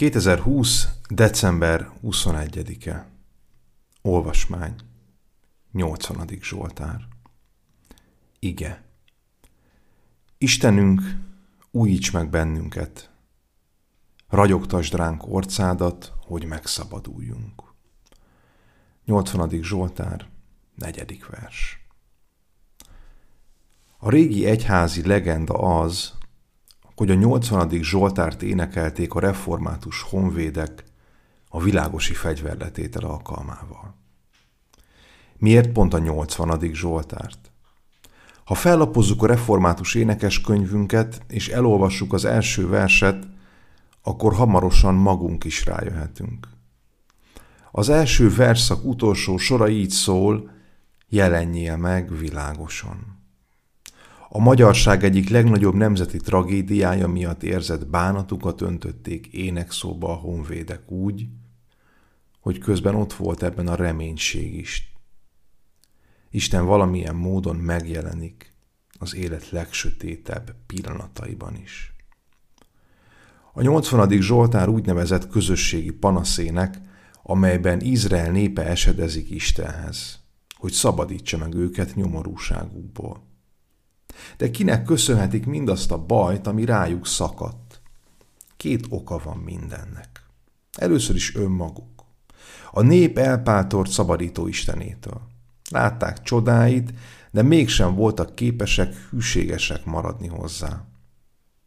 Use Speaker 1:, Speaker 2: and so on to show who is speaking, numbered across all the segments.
Speaker 1: 2020. december 21-e. Olvasmány. 80. Zsoltár. Ige. Istenünk, újíts meg bennünket. Ragyogtasd ránk orcádat, hogy megszabaduljunk. 80. Zsoltár, negyedik vers. A régi egyházi legenda az, hogy a 80. Zsoltárt énekelték a református honvédek a világosi fegyverletétel alkalmával. Miért pont a 80. Zsoltárt? Ha fellapozzuk a református énekeskönyvünket, és elolvassuk az első verset, akkor hamarosan magunk is rájöhetünk. Az első verszak utolsó sora így szól, jelenjél meg világosan. A magyarság egyik legnagyobb nemzeti tragédiája miatt érzett bánatukat öntötték énekszóba a honvédek úgy, hogy közben ott volt ebben a reménység is. Isten valamilyen módon megjelenik az élet legsötétebb pillanataiban is. A 80. Zsoltár úgynevezett közösségi panaszének, amelyben Izrael népe esedezik Istenhez, hogy szabadítsa meg őket nyomorúságukból. De kinek köszönhetik mindazt a bajt, ami rájuk szakadt? Két oka van mindennek. Először is önmaguk. A nép elpátort szabadító Istenétől. Látták csodáit, de mégsem voltak képesek hűségesek maradni hozzá.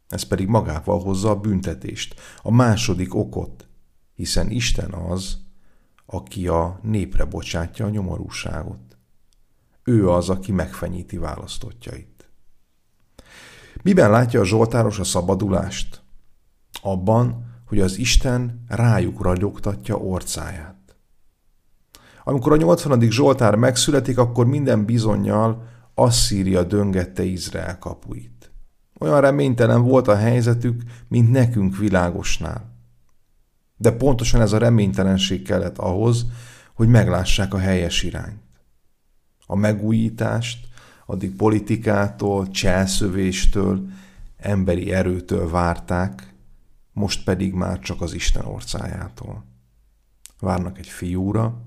Speaker 1: Ez pedig magával hozza a büntetést, a második okot, hiszen Isten az, aki a népre bocsátja a nyomorúságot. Ő az, aki megfenyíti választottjait. Miben látja a Zsoltáros a szabadulást? Abban, hogy az Isten rájuk ragyogtatja orcáját. Amikor a 80. Zsoltár megszületik, akkor minden bizonyal Asszíria döngette Izrael kapuit. Olyan reménytelen volt a helyzetük, mint nekünk világosnál. De pontosan ez a reménytelenség kellett ahhoz, hogy meglássák a helyes irányt. A megújítást, addig politikától, cselszövéstől, emberi erőtől várták, most pedig már csak az Isten orcájától. Várnak egy fiúra,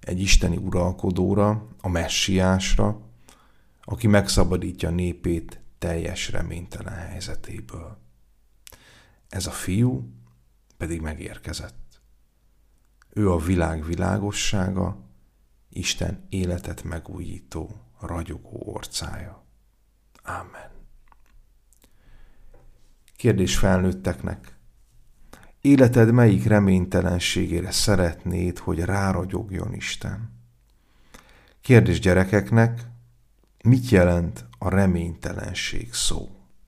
Speaker 1: egy isteni uralkodóra, a messiásra, aki megszabadítja népét teljes reménytelen helyzetéből. Ez a fiú pedig megérkezett. Ő a világ világossága, Isten életet megújító ragyogó orcája. Amen. Kérdés felnőtteknek. Életed melyik reménytelenségére szeretnéd, hogy ráragyogjon Isten? Kérdés gyerekeknek, mit jelent a reménytelenség szó?